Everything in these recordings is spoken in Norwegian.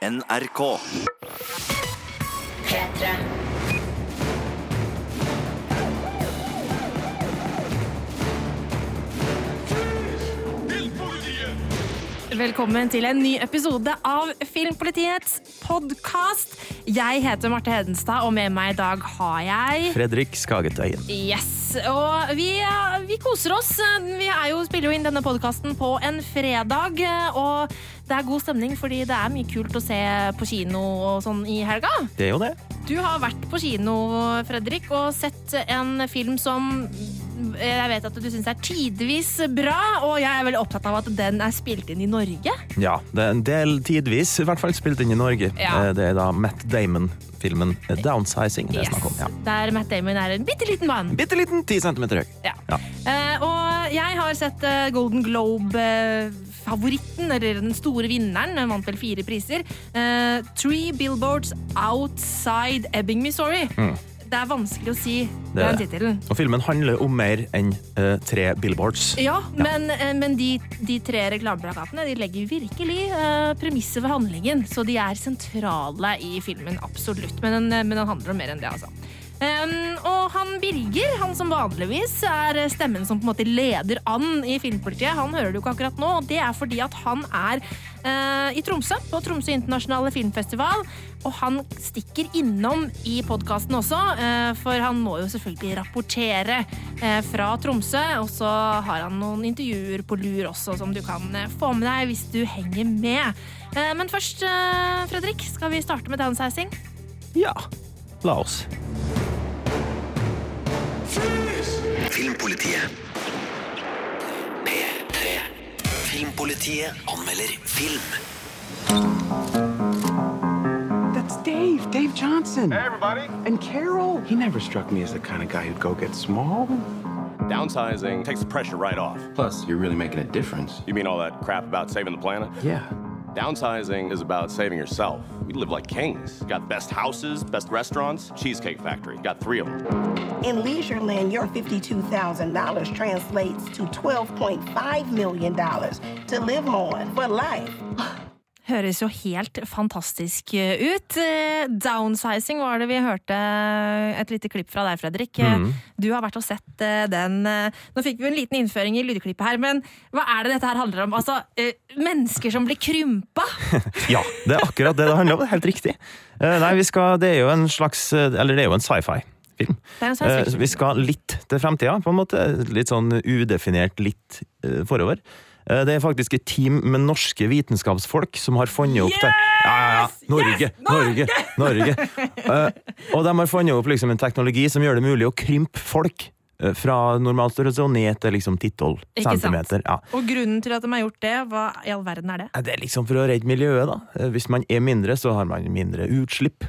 NRK. P3. Velkommen til en ny episode av Filmpolitiets podkast. Jeg heter Marte Hedenstad, og med meg i dag har jeg Fredrik Skagetøyen. Yes, og vi, vi koser oss. Vi er jo, spiller jo inn denne podkasten på en fredag, og det er god stemning fordi det er mye kult å se på kino og sånn i helga. Det er jo det. Du har vært på kino, Fredrik, og sett en film som jeg vet at du syns er tidvis bra, og jeg er veldig opptatt av at den er spilt inn i Norge. Ja, det er en del tidvis i hvert fall spilt inn i Norge. Ja. Eh, Det er da Matt Damon-filmen eh, 'Downsizing' det er snakk om. Ja. Der Matt Damon er en bitte liten mann. Bitte liten, ti centimeter høy. Ja. Eh, og jeg har sett uh, Golden Globe-favoritten, eller den store vinneren, den vant vel fire priser. Uh, Three Billboards Outside Ebbing, Missouri. Det er vanskelig å si. Det er den tittelen. Og filmen handler om mer enn uh, tre billboards. Ja, men, uh, men de, de tre reklameplakatene de legger virkelig uh, premisset ved handlingen, så de er sentrale i filmen, absolutt. Men den, men den handler om mer enn det, altså. Um, og han Birger, han som vanligvis er stemmen som på en måte leder an i Filmpolitiet, han hører du ikke akkurat nå, og det er fordi at han er uh, i Tromsø, på Tromsø internasjonale filmfestival, og han stikker innom i podkasten også, uh, for han må jo selvfølgelig rapportere uh, fra Tromsø, og så har han noen intervjuer på lur også, som du kan få med deg hvis du henger med. Men først, Fredrik, skal vi starte med downsizing? Ja, la oss. Filmpolitiet. P3. Filmpolitiet anmelder film. That's Dave, Dave Johnson. Hey, everybody. And Carol. He never struck me as the kind of guy who'd go get small. Downsizing takes the pressure right off. Plus, you're really making a difference. You mean all that crap about saving the planet? Yeah. Downsizing is about saving yourself. We live like kings. Got best houses, best restaurants, Cheesecake Factory. Got three of them. In Leisureland, your $52,000 translates to $12.5 million to live on for life. Høres jo helt fantastisk ut. Eh, Downsizing var det vi hørte et lite klipp fra deg, Fredrik. Mm. Du har vært og sett eh, den. eh, Nå fikk vi en liten innføring i lydklippet her, men hva er det dette her handler om? Altså, eh, mennesker som blir krympa? Ja, det er akkurat det det handler om. Helt riktig. Eh, nei, vi skal, det er jo en slags eh, Eller det er jo en. Det er Eh, fiction. vi skal litt til fremtida, på en måte. Litt sånn udefinert litt eh, forover. Eh, Det er faktisk et team med norske vitenskapsfolk som har funnet opp det. Ja, ja, ja. Norge, Yes! Norge, Norge! Eh, og de har funnet opp liksom en teknologi som gjør det mulig å krympe folk eh, fra normalstørrelse og ned til liksom 10-12 cm centimeter. Ja. Og grunnen til at de har gjort det, hva i all verden er det? Det er liksom for å redde miljøet, da. Hvis man er mindre, så har man mindre utslipp.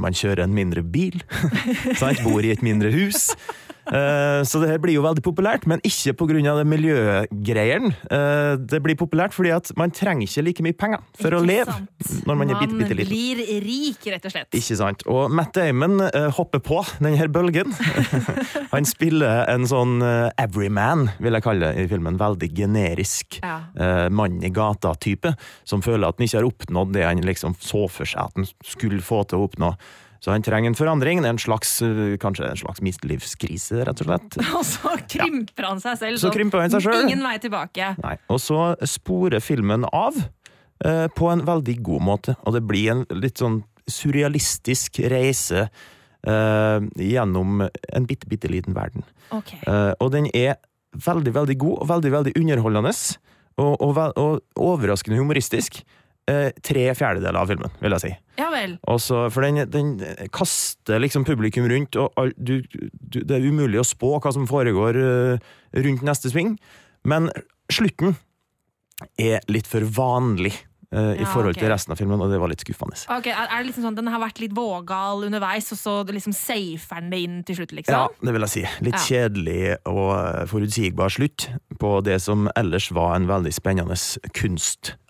Man kjører en mindre bil. sant? Bor i et mindre hus. Eh, Så det her blir jo veldig populært, men ikke pga. miljøgreiene. Uh, Det blir populært fordi at man trenger ikke like mye penger for å leve sant? når man er bitte, bitte liten. blir rik, rett og slett. Ikke sant? Og Matt Damon uh, hopper på denne bølgen. Han spiller en sånn eh, everyman, vil jeg kalle det i filmen. Veldig generisk Ja. mann i gata-type, som føler at han ikke har oppnådd det han liksom så for seg at han skulle få til å oppnå. Så han trenger en forandring. Det er en slags, eh, kanskje en slags mislivskrise, rett og slett. Og så krymper han seg selv. Så krymper han seg selv. Ingen vei tilbake. Nei. Og så sporer filmen av eh, på en veldig god måte, og det blir en litt sånn surrealistisk reise eh, gjennom en bitte, bitte liten verden. Okay. Eh, og den er veldig, veldig god, og veldig, veldig underholdende, og, og, og overraskende humoristisk. Eh, tre fjerdedeler av filmen, vil jeg si. Ja vel. Og så- for den, den kaster liksom publikum rundt, og all, du, du, det er umulig å spå hva som foregår uh, rundt neste sving. Men slutten er litt for vanlig i Ja, forhold okay. til resten av filmen, og det var litt skuffende. Ok, er, det liksom sånn Den har vært litt vågal underveis, og så liksom safer den det inn til slutt, liksom? Ja, det vil jeg si. Litt Ja. kjedelig og forutsigbar slutt på det som ellers var en veldig spennende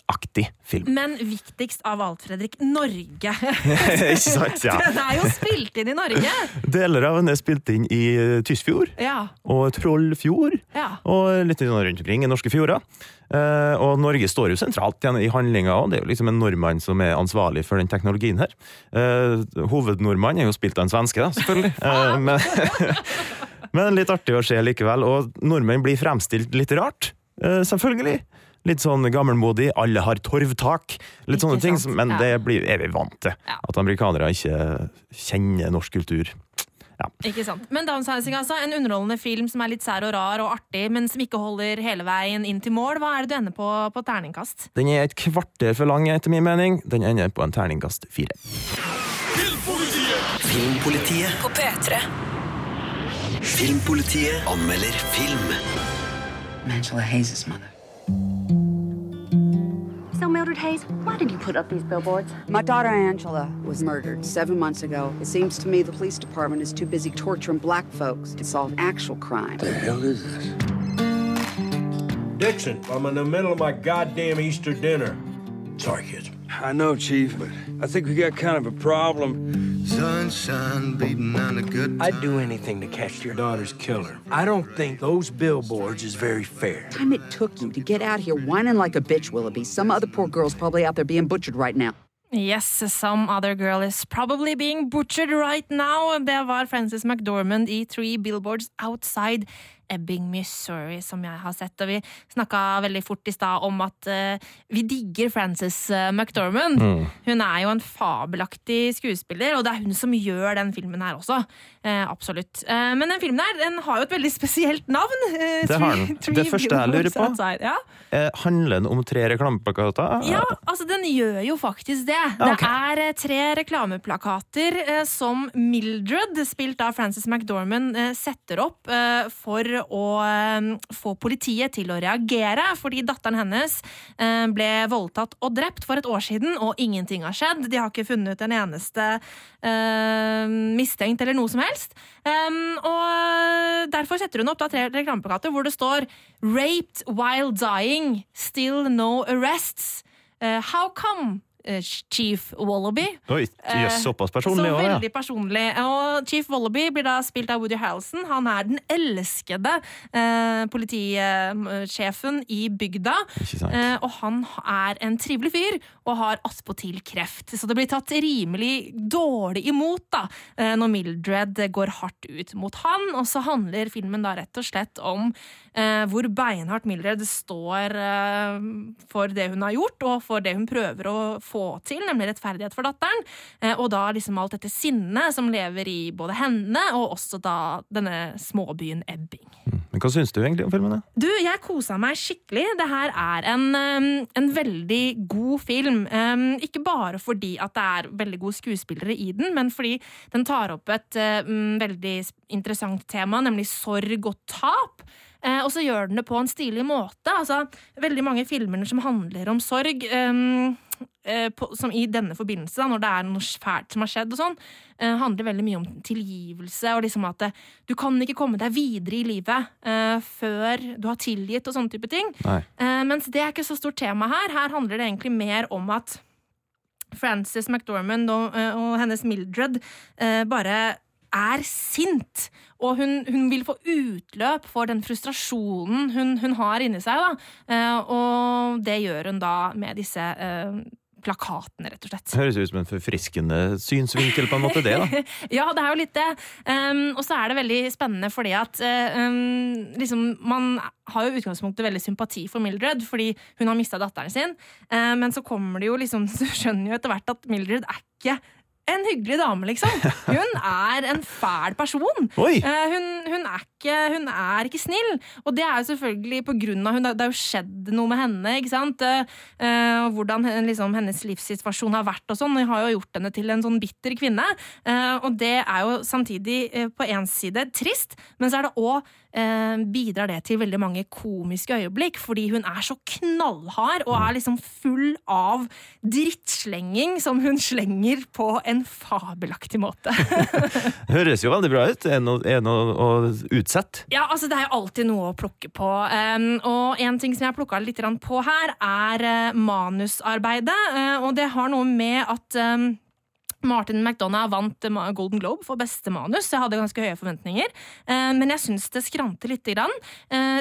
aktig film. Men viktigst av alt, Fredrik, Norge. Sant? Ja. Den er jo spilt inn i Norge! Deler av den er spilt inn i eh, Tysfjord Ja. og Trollfjord, Ja. og litt sånn rundt omkring i norske fjorder. Eh, og Norge står jo sentralt i handlinga, òg. det er jo liksom en nordmann som er ansvarlig for den teknologien her. Uh, hovednordmann er jo spilt av en svenske, da, selvfølgelig. Eh, men, men litt artig å se likevel. Og nordmenn blir fremstilt litt rart, eh, selvfølgelig. Litt sånn gammelmodig, alle har torvtak. Litt Ikke sånne ting, men Ja. det blir, er vi vant til. Ja. At amerikanere ikke kjenner norsk kultur. Ikke sant? Men Downsizing, altså. En underholdende film som er litt sær og rar og artig, men som ikke holder hele veien inn til mål. Hva er det du ender på på terningkast? Den er et kvarter for lang, etter min mening. Den ender på en terningkast fire. Filmpolitiet. På P3. Filmpolitiet anmelder film. Angela Hayes' mother. So, Mildred Hayes, why did you put up these billboards? My daughter Angela was murdered seven months ago. It seems to me the police department is too busy torturing black folks to solve actual crime. What the hell is this? Dixon, I'm in the middle of my goddamn Easter dinner. Sorry, kids. I know, Chief, but I think we got kind of a problem. Sunshine beating on a good I'd do anything to catch your daughter's killer. I don't think those billboards is very fair. Time it took you to get out here whining like a bitch, Willoughby. Some other poor girl's probably out there being butchered right now. Yes, some other girl is probably being butchered right now. Det var Frances McDormand i Three Billboards Outside Ebbing, Missouri, som jeg har sett. Og vi snakka veldig fort i stad om at uh, vi digger Frances uh, McDormand. Hun er jo en fabelaktig skuespiller, og det er hun som gjør den filmen her også. Uh, absolutt. Men den filmen her den har jo et veldig spesielt navn. Det har den. Det første jeg lurer på-. Ja. Handler den om tre reklameplakater? Ja, altså den gjør jo faktisk det. Ja, ok. Det er tre reklameplakater som Mildred, spilt av Frances McDormand, setter opp eh, for å eh, få politiet til å reagere, fordi datteren hennes eh, ble voldtatt og drept for et år siden, og ingenting har skjedd. De har ikke funnet en eneste eh, mistenkt eller noe som helst. Og derfor setter hun opp da tre reklameplakater hvor det står 'Raped while dying, still no arrests'. How come, Chief Wallaby? Oi, yes, såpass personlig Så også, ja. veldig personlig. Og Chief Wallaby blir da spilt av Woody Harrelson. Han er den elskede eh, politisjefen i bygda. Eh, og han er en trivelig fyr, og har attpåtil kreft. Så det blir tatt rimelig dårlig imot da, eh, når Mildred går hardt ut mot han. Og så handler filmen da rett og slett om eh, hvor beinhardt Mildred står eh, for det hun har gjort, og for det hun prøver å få til, nemlig rettferdighet for datteren. Eh, og da liksom alt dette sinnet som lever i både henne og også da denne småbyen Ebbing. Men hva syns du egentlig om filmen? Du, jeg kosa meg skikkelig. Det her er en, en veldig god film. Ikke bare fordi at det er veldig gode skuespillere i den, men fordi den tar opp et veldig interessant tema, nemlig sorg og tap. Eh, og så gjør den det på en stilig måte. Altså, veldig mange filmer som handler om sorg, um, eh, på, som i denne forbindelse, da, når det er noe fælt som har skjedd, og sånn, eh, handler veldig mye om tilgivelse. og liksom at eh, Du kan ikke komme deg videre i livet eh, før du har tilgitt og sånne type ting. Eh, mens det er ikke så stort tema her. Her handler det egentlig mer om at Frances McDormand og, og hennes Mildred eh, bare er sint. Og hun, hun vil få utløp for den frustrasjonen hun, hun har inni seg. Da. Eh, og det gjør hun da med disse eh, plakatene, rett og slett. Høres ut som en forfriskende synsvinkel, på en måte, det, da. ja, det er jo litt det. Um, og så er det veldig spennende fordi at um, liksom, man har jo utgangspunktet veldig sympati for Mildred, fordi hun har mista datteren sin. um, men så kommer det jo liksom Du skjønner jo etter hvert at Mildred er ikke en hyggelig dame, liksom. Hun er en fæl person. Oi! Eh, hun, hun, er ikke, hun er ikke snill. Og det er jo selvfølgelig på grunn av hun, Det har jo skjedd noe med henne. ikke sant? Eh, eh, og hvordan liksom, hennes livssituasjon har vært og sånn. og har jo gjort henne til en sånn bitter kvinne. Eh, og det er jo samtidig eh, på én side trist, men så er det òg eh, bidrar det til veldig mange komiske øyeblikk, fordi hun er så knallhard og er liksom full av drittslenging som hun slenger på en fabelaktig måte. Høres jo veldig bra ut. En det noe, å, det noe sett? Ja, altså det er jo alltid noe å plukke på. Um, og en ting som jeg har plukka litt på her, er uh, manusarbeidet. Uh, og det har noe med at um, Martin McDonagh vant eh, Golden Globe for beste manus. Jeg hadde ganske høye forventninger, men jeg syns det skranter litt.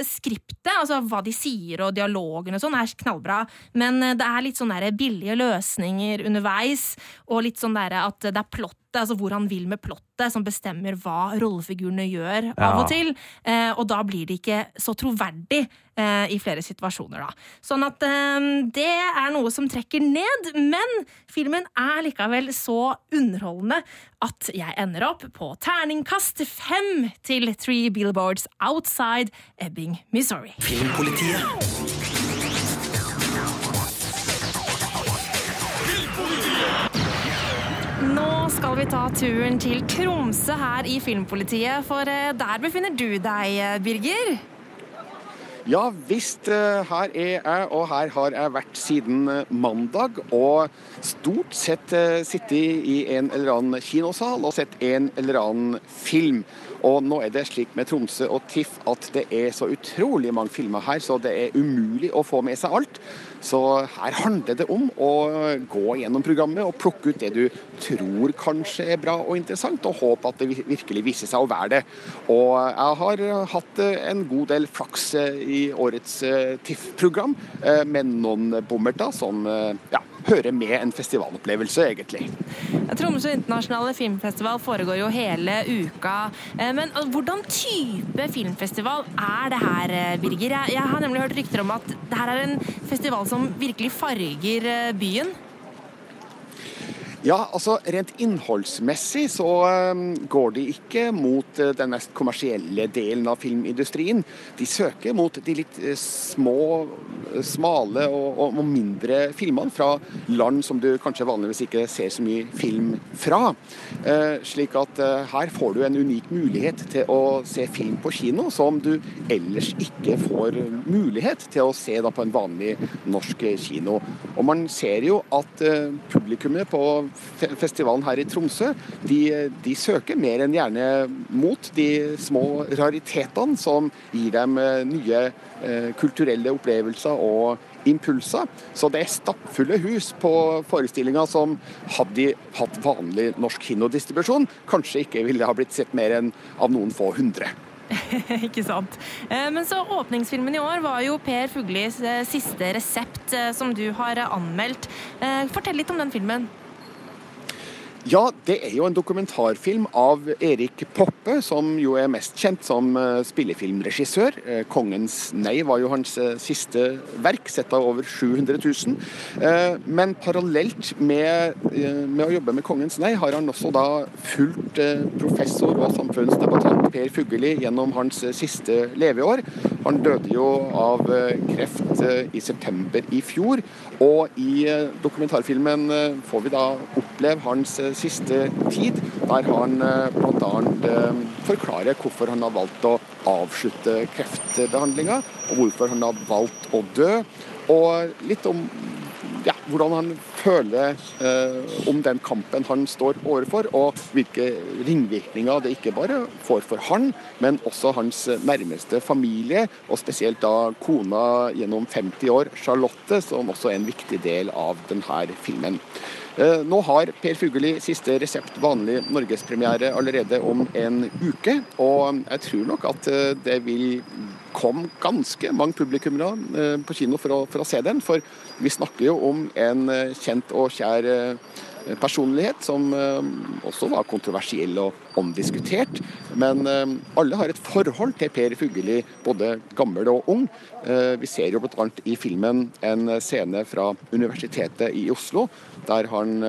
skriptet, altså hva de sier og dialogen og sånn, er knallbra, men det er litt sånn billige løsninger underveis, og litt sånn at det er plottet, altså hvor han vil med plottet, som bestemmer hva rollefigurene gjør av Ja. og til. Eh, og da blir det ikke så troverdig eh, i flere situasjoner, da. Sånn at eh, det er noe som trekker ned, men filmen er likevel så underholdende at jeg ender opp på terningkast fem til Three Billboards Outside Ebbing, Missouri. Filmpolitiet. Skal vi ta turen til Tromsø her i Filmpolitiet, for eh, der befinner du deg, eh, Birger. Ja visst, eh, her er jeg, og her har jeg vært siden mandag. Og stort sett sittet i en eller annen kinosal og sett en eller annen film. Og nå er det slik med Tromsø og TIFF at det er så utrolig mange filmer her, så det er umulig å få med seg alt. Så her handler det om å gå gjennom programmet og plukke ut det du tror kanskje er bra og interessant, og håpe at det virkelig viser seg å være det. Og jeg har hatt eh, en god del flaks eh, i årets eh, TIFF-program, med noen bommerter som ja, hører med en festivalopplevelse, egentlig. Tromsø internasjonale filmfestival foregår jo hele uka. Eh, Men altså, hvordan type filmfestival er det her, eh, Birger? Jeg, har nemlig hørt rykter om at det her er en festival som virkelig farger eh, byen. Ja, altså rent innholdsmessig så eh, går de ikke mot eh, den mest kommersielle delen av filmindustrien. De søker mot de litt eh, små, eh, smale og, og, mindre filmene fra land som du kanskje vanligvis ikke ser så mye film fra. Slik at her får du en unik mulighet til å se film på kino som du ellers ikke får mulighet til å se på en vanlig norsk kino. Og man ser jo at publikummet på festivalen her i Tromsø, de, de søker mer enn gjerne mot de små raritetene som gir dem eh, nye eh, kulturelle opplevelser og impulser. Så det er stappfulle hus på forestillinga som hadde de hatt vanlig norsk kinodistribusjon, kanskje ikke ville ha blitt sett mer enn av noen få hundre. Ikke sant. Eh, Men så åpningsfilmen i år var jo Per Fuglis siste resept, som du har anmeldt. Fortell litt om den filmen. Ja, det er jo en dokumentarfilm av Erik Poppe, som jo er mest kjent som eh, spillefilmregissør. Eh, 'Kongens nei' var jo hans eh, siste verk, sett av over 700 000. Eh, Men parallelt med, med å jobbe med 'Kongens nei', har han også da fulgt professor og samfunnsdebattant Per Fugelli gjennom hans siste leveår. Han døde jo av kreft i september i fjor, og i eh, dokumentarfilmen eh, får vi da oppleve hans eh, siste tid, der han bl.a. forklarer hvorfor han har valgt å avslutte kreftbehandlinga, og hvorfor han har valgt å dø, og litt om hvordan han føler eh, om den kampen han står overfor, og hvilke ringvirkninger det ikke bare får for han, men også hans nærmeste familie, og spesielt da kona gjennom 50 år, Charlotte, som også er en viktig del av denne filmen. Eh, Nå har Per Fugelli siste resept vanlig norgespremiere allerede om en uke, og jeg tror nok at eh, det vil komme ganske mange publikummere eh, på kino for å, for å se den. For vi snakker jo om en kjent og kjær personlighet som eh, også var kontroversiell og omdiskutert. Men eh, alle har et forhold til Per Fugelli, både gammel og ung. Eh, Vi ser jo bl.a. i filmen en scene fra Universitetet i Oslo, der han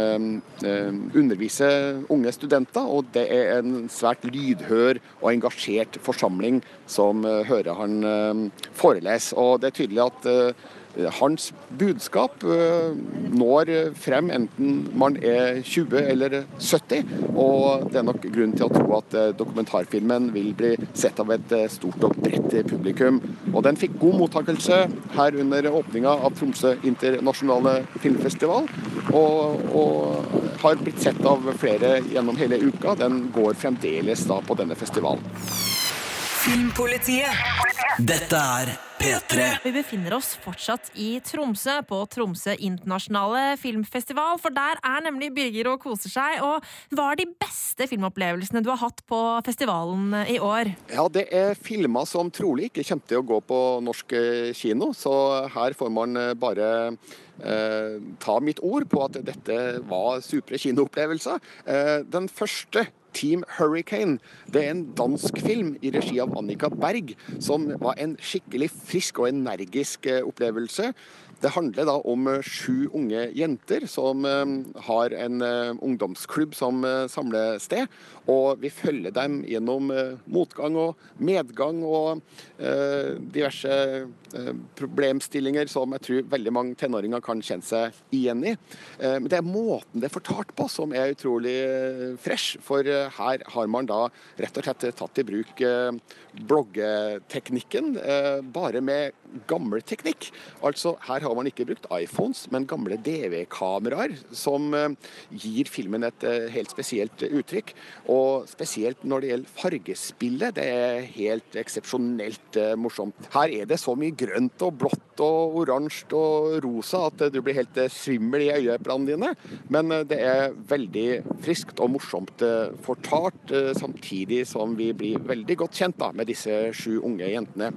underviser unge studenter. Og det er en svært lydhør og engasjert forsamling som hører han forelese. Og det er tydelig at hans budskap eh, når frem enten man er 20 eller 70. Og det er nok grunn til å tro at eh, dokumentarfilmen vil bli sett av et eh, stort og bredt publikum. Og den fikk god mottakelse her under åpninga av Tromsø internasjonale filmfestival. Og, og har blitt sett av flere gjennom hele uka. Den går fremdeles da på denne festivalen. Filmpolitiet. Dette er P3. Vi befinner oss fortsatt i Tromsø, på Tromsø internasjonale filmfestival. For der er nemlig Birger og koser seg. Og hva er de beste filmopplevelsene du har hatt på festivalen i år? Ja, det er filmer som trolig ikke kommer til å gå på norsk kino. Så her får man bare ta mitt ord på at dette var supre kinoopplevelser. Eh, den første Team Hurricane. Det er en dansk film i regi av Annika Berg, som var en skikkelig frisk og energisk eh, opplevelse. Det handler da om eh, sju unge jenter som eh, har en ungdomsklubb som samlested. Og vi følger dem gjennom motgang og medgang og diverse problemstillinger som jeg tror veldig mange tenåringer kan kjenne seg igjen i. Men det er måten det er fortalt på som er utrolig fresh. For her har man da rett og slett tatt i bruk bloggeteknikken, bare med gammel teknikk. Altså Her har man ikke brukt iPhones, men gamle DV-kameraer, som eh, gir filmen et eh, helt spesielt uttrykk. Og spesielt når det gjelder fargespillet, det er helt eksepsjonelt eh, morsomt. Her er det så mye grønt og blått og oransje og rosa at du blir helt svimmel i øyeeplene dine. Men det er veldig friskt og morsomt fortalt, samtidig som vi blir veldig godt kjent da, med disse sju unge jentene.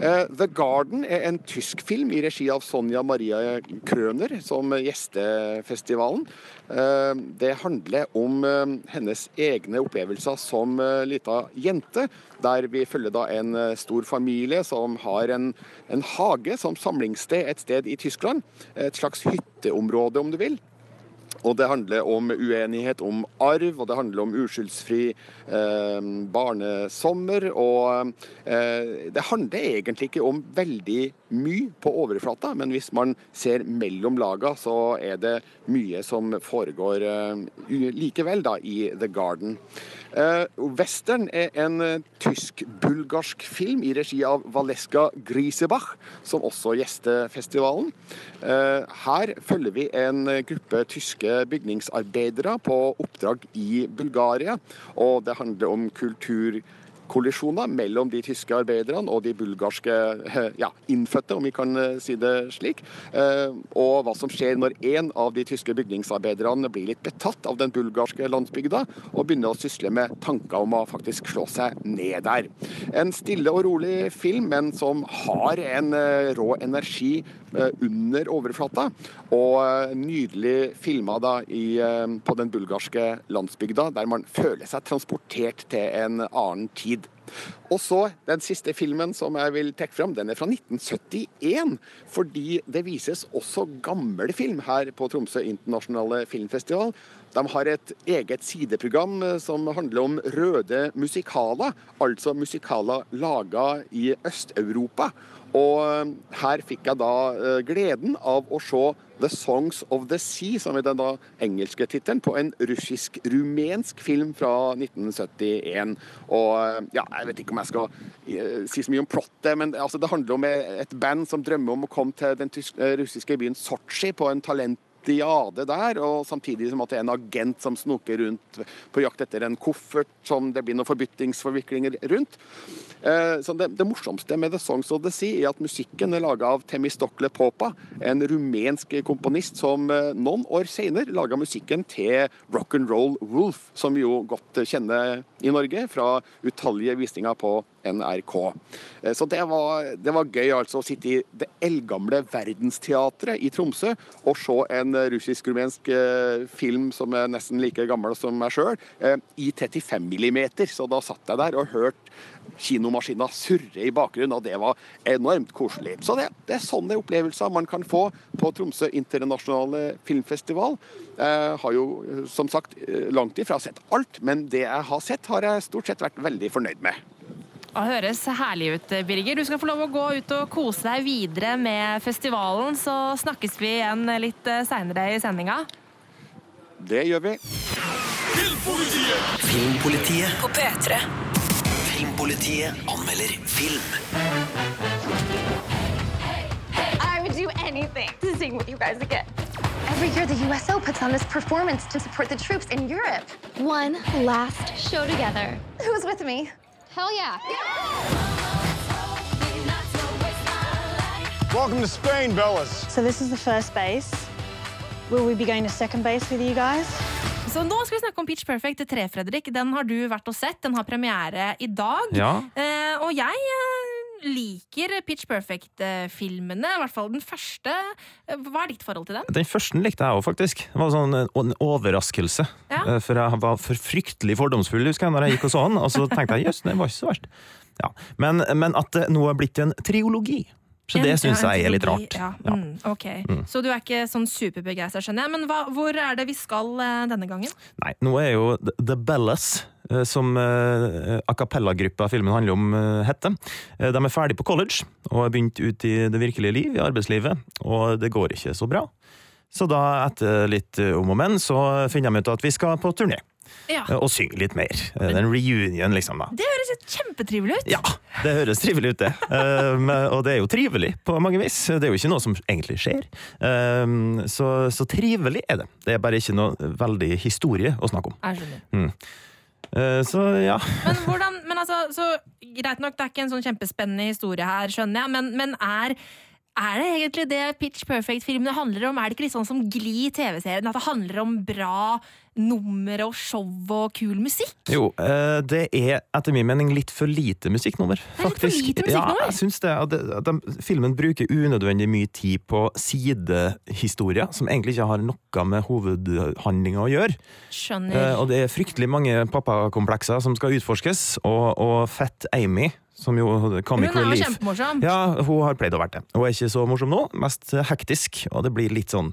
The Garden er en tysk film i regi av Sonja Maria Krøner, som gjestefestivalen. Eh, det handler om eh, hennes egne opplevelser som eh, lita jente, der vi følger da en stor familie som har en, en hage som samlingssted et sted i Tyskland. Et slags hytteområde, om du vil. Og det handler om uenighet om arv, og det handler om uskyldsfri eh, barnesommer. Og eh, det handler egentlig ikke om veldig mye på overflata, men hvis man ser mellom laga, så er det mye som foregår eh, likevel da, i The Garden. Eh, Western er en tysk-bulgarsk film i regi av Valeska Grisebach, som også gjester festivalen. Eh, her følger vi en gruppe tyske bygningsarbeidere på oppdrag i Bulgaria, og det handler om kultur kollisjoner mellom de tyske arbeiderne og de bulgarske eh, ja, innfødte, om vi kan eh, si det slik. Eh, og hva som skjer når en av de tyske bygningsarbeiderne blir litt betatt av den bulgarske landsbygda og begynner å sysle med tanker om å faktisk slå seg ned der. En stille og rolig film, men som har en rå energi under overflata. Og nydelig filma på den bulgarske landsbygda, der man føler seg transportert til en annen tid og så Den siste filmen som jeg vil trekke fram, den er fra 1971. Fordi det vises også gammel film her på Tromsø internasjonale filmfestival. De har et eget sideprogram eh, som handler om røde musikaler. Altså musikaler laga i Øst-Europa. Og eh, her fikk jeg da eh, gleden av å se The Songs of the Sea, som er den da engelske tittelen, på en russisk-rumensk film fra 1971. Og eh, ja, jeg vet ikke om jeg skal si så mye om plottet, men altså, det handler om et band som drømmer om å komme til den russiske byen Sotsji på en talent diade der, og samtidig som at det er en agent som snoker rundt på jakt etter en koffert som det blir noen forbyttingsforviklinger rundt. Eh, så det, det, morsomste med The Songs of the Sea er at musikken er laga av Temistokle Popa, en rumensk komponist som eh, noen år senere laga musikken til Rock'n'Roll Wolf, som vi jo godt kjenner i Norge fra utallige visninger på NRK. Eh, så det var, det var gøy altså å sitte i det eldgamle Verdensteatret i Tromsø og se en russisk-rumensk eh, film som er nesten like gammel som meg sjøl, eh, i 35 millimeter. Så da satt jeg der og hørte kinomaskina surre i bakgrunnen, og det var enormt koselig. Så det, det er sånne opplevelser man kan få på Tromsø internasjonale filmfestival. Jeg har jo som sagt langt ifra sett alt, men det jeg har sett, har jeg stort sett vært veldig fornøyd med. Det høres herlig ut, Birger. Du skal få lov å gå ut og kose deg videre med festivalen, så snakkes vi igjen litt seinere i sendinga. Det gjør vi. Filmpolitiet Filmpolitiet På P3. Filmpolitiet anmelder film. I would do anything to sing with you guys again. Every year, the USO puts on this performance to support the troops in Europe. One last show together. Who's with me? Hell yeah. Welcome to Spain, Bellas. So this is the first base. Will we be going to second base with you guys? Så nå skal vi snakke om Pitch Perfect 3, Fredrik. Den har du vært og sett. Den har premiere i dag. Ja. Eh, og jeg eh, liker Pitch Perfect-filmene, i hvert fall den første. Hva er ditt forhold til den? Den første likte jeg òg, faktisk. Det var sånn en overraskelse. Ja. Eh, For jeg var for fryktelig fordomsfull husker jeg, når jeg gikk og så den, og så tenkte jeg jøss, den var ikke så verst. Ja. Men, men at det nå er blitt en triologi, så det syns jeg er litt rart. Ja. Mm, ok. Så du er ikke sånn superbegeistra, skjønner jeg. Men hva, hvor er det vi skal eh, denne gangen? Nei, nå er jo The- Bellas, som uh, a cappella-gruppa filmen handler om, eh, heter. Eh, De er ferdig på college og har begynt ut i det virkelige liv, i arbeidslivet, og det går ikke så bra. Så da, etter litt eh, om og men, så finner de ut at vi skal på turné. Ja. eh, Og synge litt mer. Eh, Det er en reunion, liksom. da. Det høres kjempetrivelig ut. Ja, det høres trivelig ut, det. Um, og det er jo trivelig på mange vis. Det er jo ikke noe som egentlig skjer. Um, så, så trivelig er det. Det er bare ikke noe veldig historie å snakke om. Jeg skjønner. Mm. Uh, så ja. Men hvordan, men altså, så Greit nok, det er ikke en sånn kjempespennende historie her, skjønner jeg, men, men er, er det egentlig det Pitch Perfect-filmene handler om? Er det ikke litt sånn som Gli TV-serien? At det handler om bra nummer og show og kul musikk? Jo, uh, det er etter min mening litt for lite musikknummer, er litt for lite musikknummer? Ja, jeg syns det. At, de, at de, filmen bruker unødvendig mye tid på sidehistorier som egentlig ikke har noe med hovedhandlinga å gjøre. Skjønner. Eh, og det er fryktelig mange pappakomplekser som skal utforskes, og, og Fett Amy, som jo Comic Hun er Relief kjempemorsom. Ja, hun har pleid å være det. Hun er ikke så morsom nå, mest hektisk, og det blir litt sånn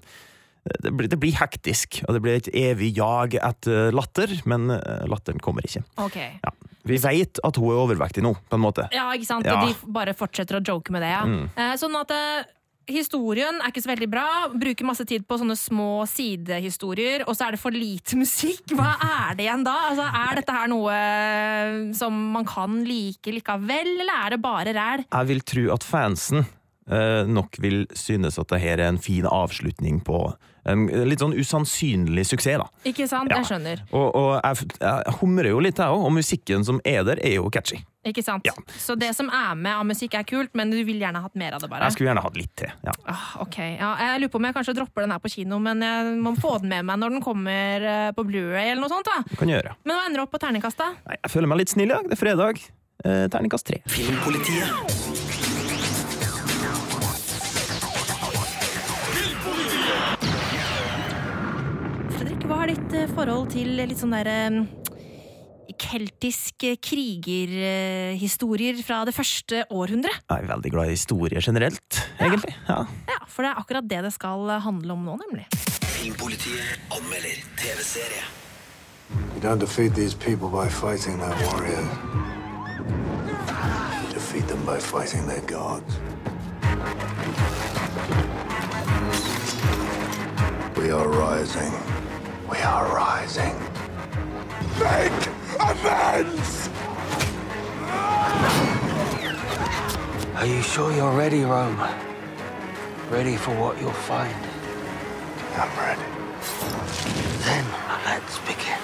det blir, det blir hektisk, og det blir et evig jag etter latter, men eh, latteren kommer ikke. Ok. Ja. Vi veit at hun er overvektig nå, på en måte. Ja, ikke sant? Ja. Og de bare fortsetter å joke med det, ja. Mm. Eh, Sånn at eh, historien er ikke så veldig bra. Bruker masse tid på sånne små sidehistorier, og så er det for lite musikk. Hva er det igjen da? Altså, er dette her noe som man kan like likevel, eller er det bare ræl? Jeg vil tro at fansen eh, nok vil synes at det her er en fin avslutning på en litt sånn usannsynlig suksess, da. Ikke sant? Ja. Jeg skjønner. Og, og jeg, jeg humrer jo litt, jeg òg, og musikken som er der, er jo catchy. Ikke sant? Så det som er med av musikk er kult, men du vil gjerne hatt mer av det, bare? Jeg skulle gjerne hatt litt til. Ja. Ah, ok, ja, Jeg lurer på om jeg kanskje dropper den her på kino, men jeg må få den med meg når den kommer eh, på Blu-ray eller noe sånt. da. Du kan gjøre. Men hva ender opp på terningkast, da? Nei, jeg føler meg litt snill i dag. Det er fredag. Eh, terningkast tre. Filmpolitiet. Hva er ditt eh, forhold til litt sånn der eh, keltisk krigerhistorier fra det første århundret? Jeg er veldig glad i historie generelt, egentlig. Ja. Ja, for det er akkurat det det skal eh, handle om nå, nemlig. Filmpolitiet anmelder TV-serie. You don't defeat these people by fighting their warriors. You defeat them by fighting their gods. We are rising. We are rising. Make amends! Are you sure you're ready, Rome? Ready for what you'll find? I'm ready. Then let's begin.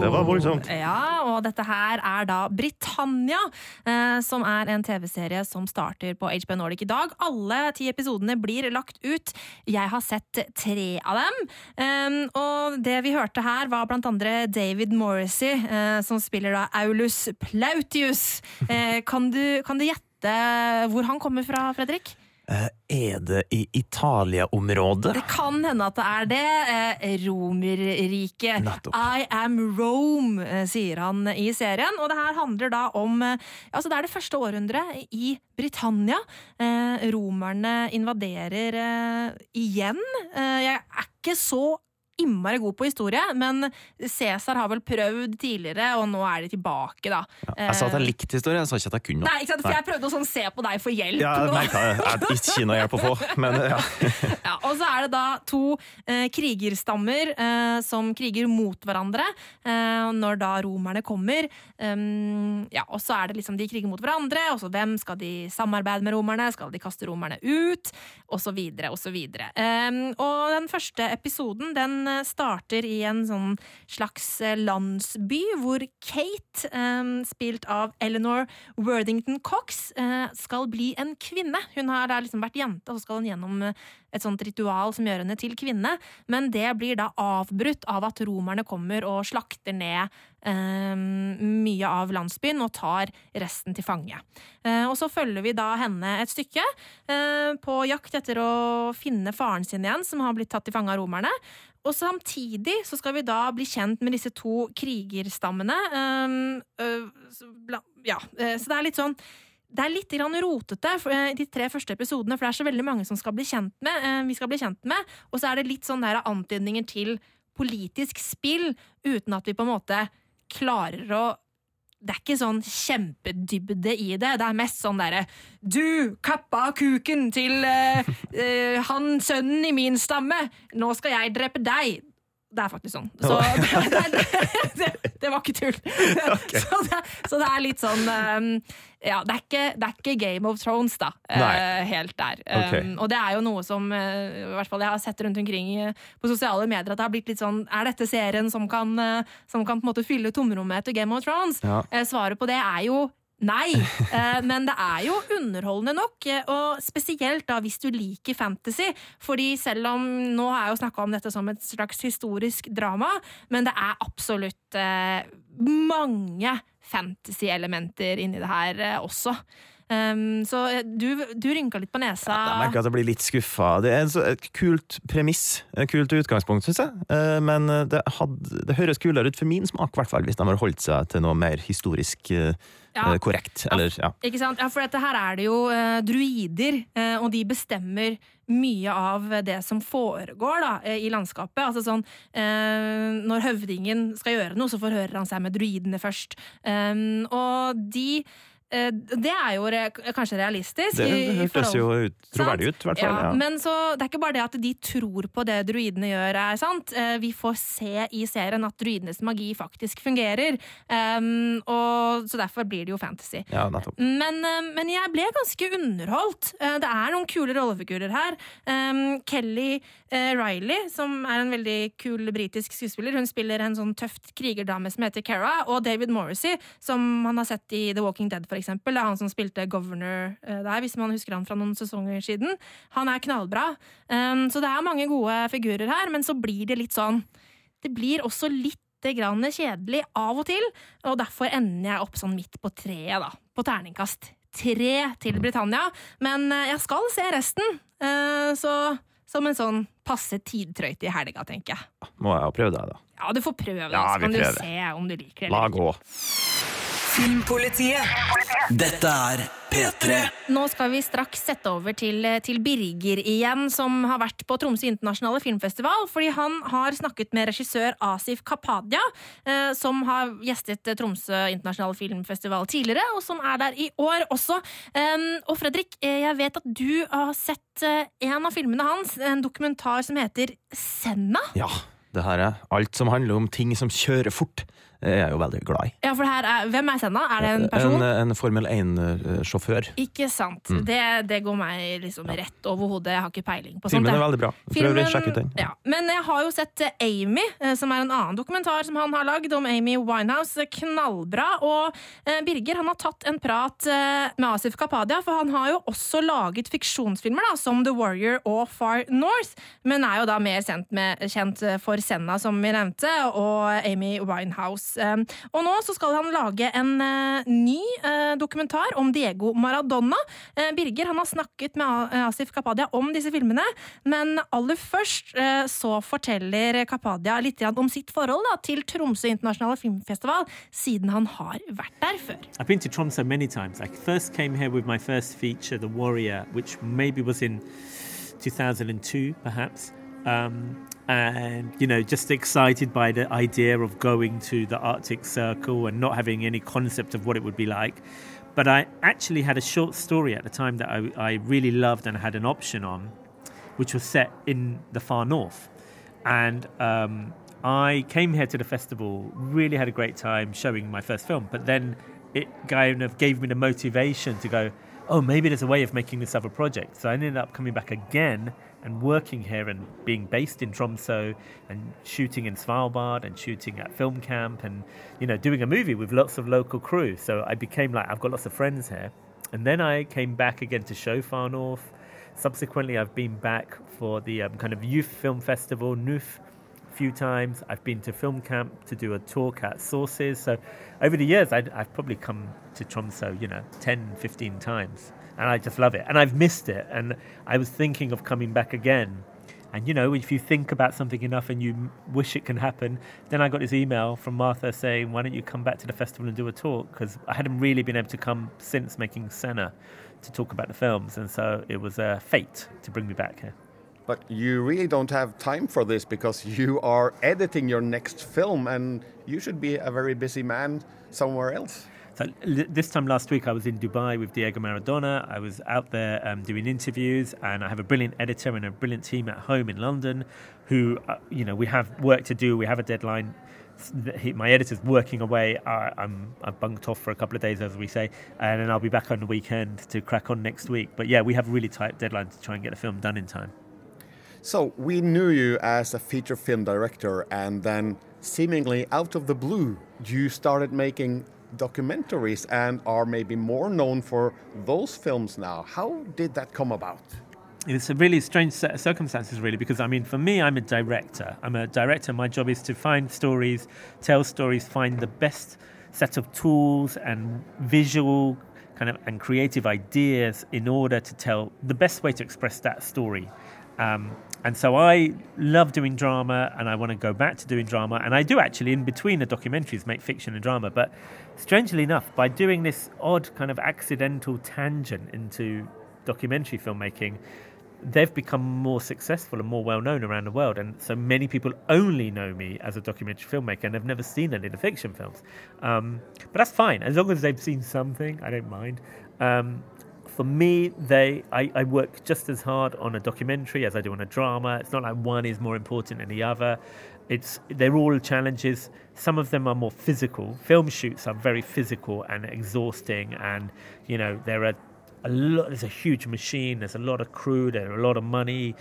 Det var voldsomt. Ja, og dette her er da Britannia, eh, som er en TV-serie som starter på HBO Nordic i dag. Alle ti episodene blir lagt ut. Jeg har sett tre av dem. Um, og det vi hørte her, var blant andre David Morrissey, eh, som spiller da Aulus Plautius. Eh, kan, du, kan du gjette hvor han kommer fra, Fredrik? Eh, er det i Italia-området? Det kan hende at det er det. Eh, Romerriket. I am Rome, eh, sier han i serien. Og det her handler da om Altså, det er det første århundret i Britannia. Romerne invaderer igjen. Jeg er ikke så innmari god på historie, men Cæsar har vel prøvd tidligere, og nå er de tilbake, da. Jeg sa at jeg Eh, likte historie, jeg sa ikke at jeg kunne noe. Nei, ikke sant? For jeg prøvde å sånn se på deg for hjelp Ja, jeg merka det. Jeg hadde ikke noe hjelp å få, men ja. Ja, og så er det da to eh, krigerstammer eh, som kriger mot hverandre eh, når da romerne kommer. Um, ja, og så er det liksom de kriger mot hverandre, og så hvem skal de samarbeide med romerne? Skal de kaste romerne ut? Og så videre og så videre. Um, og den første episoden den eh, starter i en sånn slags eh, landsby hvor Kate, eh, spilt av Eleanor Worthington Cox, skal bli en kvinne. Hun har liksom vært jente, og så skal hun gjennom et sånt ritual som gjør henne til kvinne, men det blir da avbrutt av at romerne kommer og slakter ned mye av landsbyen og tar resten til fange. Og så følger vi da henne et stykke på jakt etter å finne faren sin igjen, som har blitt tatt til fange av romerne. Og samtidig så skal vi da bli kjent med disse to krigerstammene. Bla- ja, eh, så det er litt sånn det er litt grann rotete eh, de tre første episodene, for det er så veldig mange som skal bli kjent med, eh, vi skal bli kjent med. Og så er det litt sånn der antydninger til politisk spill, uten at vi på en måte klarer å det er ikke sånn kjempedybde i det. Det er mest sånn derre Du kappa kuken til uh, uh, han sønnen i min stamme! Nå skal jeg drepe deg! Det er faktisk sånn. Så det, det, det var ikke tull. Så, det, så det er litt sånn um, Ja, det er, ikke, det er ikke Game of Thrones, da. eh, Nei. helt der. Ok. Um, og det er jo noe som eh, i hvert fall jeg har sett rundt omkring på sosiale medier, at det har blitt litt sånn Er dette serien som kan, eh, som kan på en måte fylle tomrommet etter Game of Thrones? Ja. Svaret på det er jo Nei, eh, men det er jo underholdende nok, eh, og spesielt da hvis du liker fantasy. Fordi selv om Nå har jeg jo snakka om dette som et slags historisk drama, men det er absolutt eh, mange fantasy-elementer inni det her også. Um, så eh, du, du rynka litt på nesa. Jeg merker at jeg blir litt skuffa. Det er en så, et kult premiss, et kult utgangspunkt, syns jeg. Uh, Men det, hadde, det høres kulere ut for min smak, hvert fall, hvis de har holdt seg til noe mer historisk Uh, Ja. eh, korrekt. Eller, ja. Ikke sant? Ja, for dette her er det jo eh, druider, eh, og de bestemmer mye av det som foregår da, eh, i landskapet. Altså sånn, eh, Når høvdingen skal gjøre noe, så forhører han seg med druidene først. Um, og de eh, Det er jo re kanskje realistisk. Det hørtes jo ut, troverdig ut, i hvert fall. ja, Ja, Men så, det er ikke bare det at de tror på det druidene gjør, er sant. Eh, Vi får se i serien at druidenes magi faktisk fungerer. Um, og, så derfor blir det jo fantasy. ja. Men, eh, men jeg ble ganske underholdt. Eh, Det er noen kule rollefigurer her. Um, Kelly uh, Riley, som er en veldig kul britisk skuespiller, hun spiller en sånn tøft krigerdame som heter Cara. Og David Morrissey, som man har sett i The Walking Dead, for eksempel. Det er han som spilte governor eh, der, hvis man husker han fra noen sesonger siden. Han er knallbra. Um, så det er mange gode figurer her, men så blir det litt sånn Det blir også litt grann kjedelig av og til, og derfor ender jeg opp sånn midt på treet, da. På terningkast tre til Britannia. Men eh, jeg skal se resten, eh, så som en sånn passe tidtrøyte i helga, tenker jeg. Må jeg prøve det, da. Ja, du får prøve det, Ja, så kan du se om du liker det. La gå. Filmpolitiet. Dette er P3. Nå skal vi straks sette over til, til Birger igjen, som har vært på Tromsø internasjonale filmfestival. Fordi han har snakket med regissør Asif Kapadia, eh, som har gjestet eh, Tromsø internasjonale filmfestival tidligere, og som er der i år også. Um, og Fredrik, eh, jeg vet at du har sett eh, en av filmene hans, en dokumentar som heter Senna. Ja, det her er alt som handler om ting som kjører fort. Er jeg jo veldig glad i. Ja, for her er, Hvem er Senna? Er det en person? En, en Formel 1-sjåfør. Ikke sant. Mm. Det, det går meg liksom rett over hodet. Jeg har ikke peiling på sånt. Filmen er veldig bra. Ut den. Ja. Men jeg har jo sett eh, Amy, eh, som er en annen dokumentar som han har lagd om Amy Winehouse. Knallbra. Og eh, Birger han har tatt en prat eh, med Asif Kapadia, for han har jo også laget fiksjonsfilmer da, som The Warrior og Far North, men er jo da mer kjent, med, kjent eh, for Senna, som vi nevnte, og Amy Winehouse. Eh, Og nå så skal han lage en eh, ny eh, dokumentar om Diego Maradona. Birger han har snakket med Asif Kapadia om disse filmene, men aller først så forteller Kapadia litt om sitt forhold til Tromsø internasjonale filmfestival, siden han har vært der før. I've been to Tromsø many times. I first came here with my first feature, The Warrior, which maybe was in 2002, perhaps. Um, and you know just excited by the idea of going to the Arctic Circle and not having any concept of what it would be like. But I actually had a short story at the time that I, I really loved and had an option on, which was set in the far north, and um, I came here to the festival, really had a great time showing my first film, but then it kind of gave me the motivation to go, oh, maybe there's a way of making this other project. So I ended up coming back again and working here and being based in Tromsø and shooting in Svalbard and shooting at film camp and you know doing a movie with lots of local crew. So I became like I've got lots of friends here. And then I came back again to show Far North. Subsequently, I've been back for the um, kind of youth film festival, NUF, few times. I've been to film camp to do a talk at Sources. So over the years, i have probably come to Tromsø, you know, 10, 15 times. And I just love it. And I've missed it. And I was thinking of coming back again. And, you know, if you think about something enough and you wish it can happen, then I got this email from Martha saying, why don't you come back to the festival and do a talk? Because I hadn't really been able to come since making Senna to talk about the films. And so it was a fate to bring me back here. But you really don't have time for this because you are editing your next film and you should be a very busy man somewhere else. So this time last week, I was in Dubai with Diego Maradona. I was out there um, doing interviews, and I have a brilliant editor and a brilliant team at home in London, who uh, you know we have work to do. We have a deadline. My editor's working away. I, I'm I bunked off for a couple of days, as we say, and then I'll be back on the weekend to crack on next week. But yeah, we have a really tight deadline to try and get the film done in time. So we knew you as a feature film director, and then seemingly out of the blue, you started making documentaries and are maybe more known for those films now. How did that come about? It's a really strange set of circumstances, really, because I mean, for me, I'm a director. I'm a director. My job is to find stories, tell stories, find the best set of tools and visual kind of and creative ideas in order to tell the best way to express that story. Um, and so I love doing drama and I want to go back to doing drama. And I do actually, in between the documentaries, make fiction and drama. But strangely enough, by doing this odd kind of accidental tangent into documentary filmmaking, they've become more successful and more well known around the world. And so many people only know me as a documentary filmmaker and have never seen any of the fiction films. Um, but that's fine. As long as they've seen something, I don't mind. Um, for me, they I, I, work just as hard on a documentary as I do on a drama. It's not like one is more important than the other. It's they're all challenges. Some of them are more physical. Film shoots are very physical and exhausting, and you know there are a lot. There's a huge machine. There's a lot of crew. There are a lot of money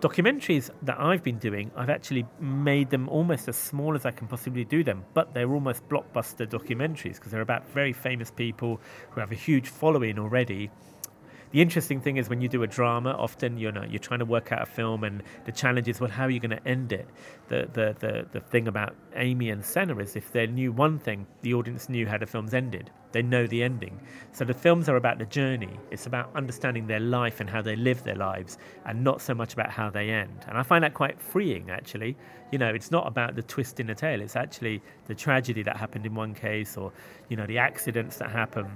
documentaries that I've been doing, I've actually made them almost as small as I can possibly do them, but they're almost blockbuster documentaries because they're about very famous people who have a huge following already the interesting thing is when you do a drama, often you know you're trying to work out a film, and the challenge is, well, how are you going to end it? The, the the the thing about Amy and Senna is if they knew one thing, the audience knew how the film's ended. They know the ending. So the films are about the journey. It's about understanding their life and how they live their lives, and not so much about how they end. And I find that quite freeing, actually. You know, it's not about the twist in the tale. It's actually the tragedy that happened in one case, or you know, the accidents that happen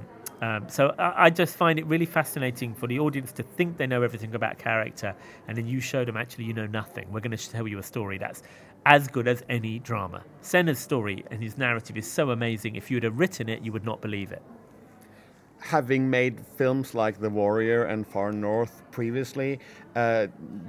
um, so I, I, just find it really fascinating for the audience to think they know everything about character, and then you show them actually you know nothing. We're going to tell you a story that's as good as any drama. Senna's story and his narrative is so amazing. If you'd have written it, you would not believe it. Having made films like The Warrior and Far North previously, uh,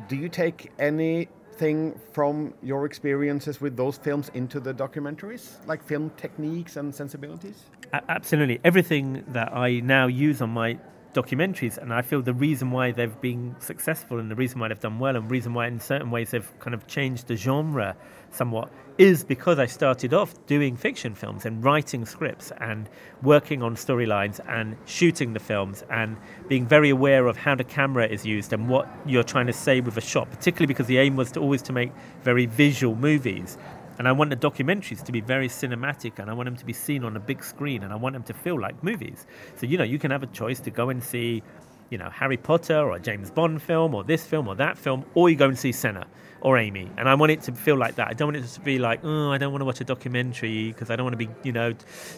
do you take anything from your experiences with those films into the documentaries, like film techniques and sensibilities? absolutely. Everything that I now use on my documentaries, and I feel the reason why they've been successful and the reason why they've done well, and the reason why in certain ways they've kind of changed the genre somewhat, is because I started off doing fiction films and writing scripts and working on storylines and shooting the films and being very aware of how the camera is used and what you're trying to say with a shot, particularly because the aim was to always to make very visual movies. And I want the documentaries to be very cinematic and I want them to be seen on a big screen and I want them to feel like movies. So, you know, you can have a choice to go and see you know, Harry Potter or a James Bond film or this film or that film, or you go and see Senna or Amy. And I want it to feel like that. I don't want it to be like, oh, I don't want to watch a documentary because I don't want to be, you know,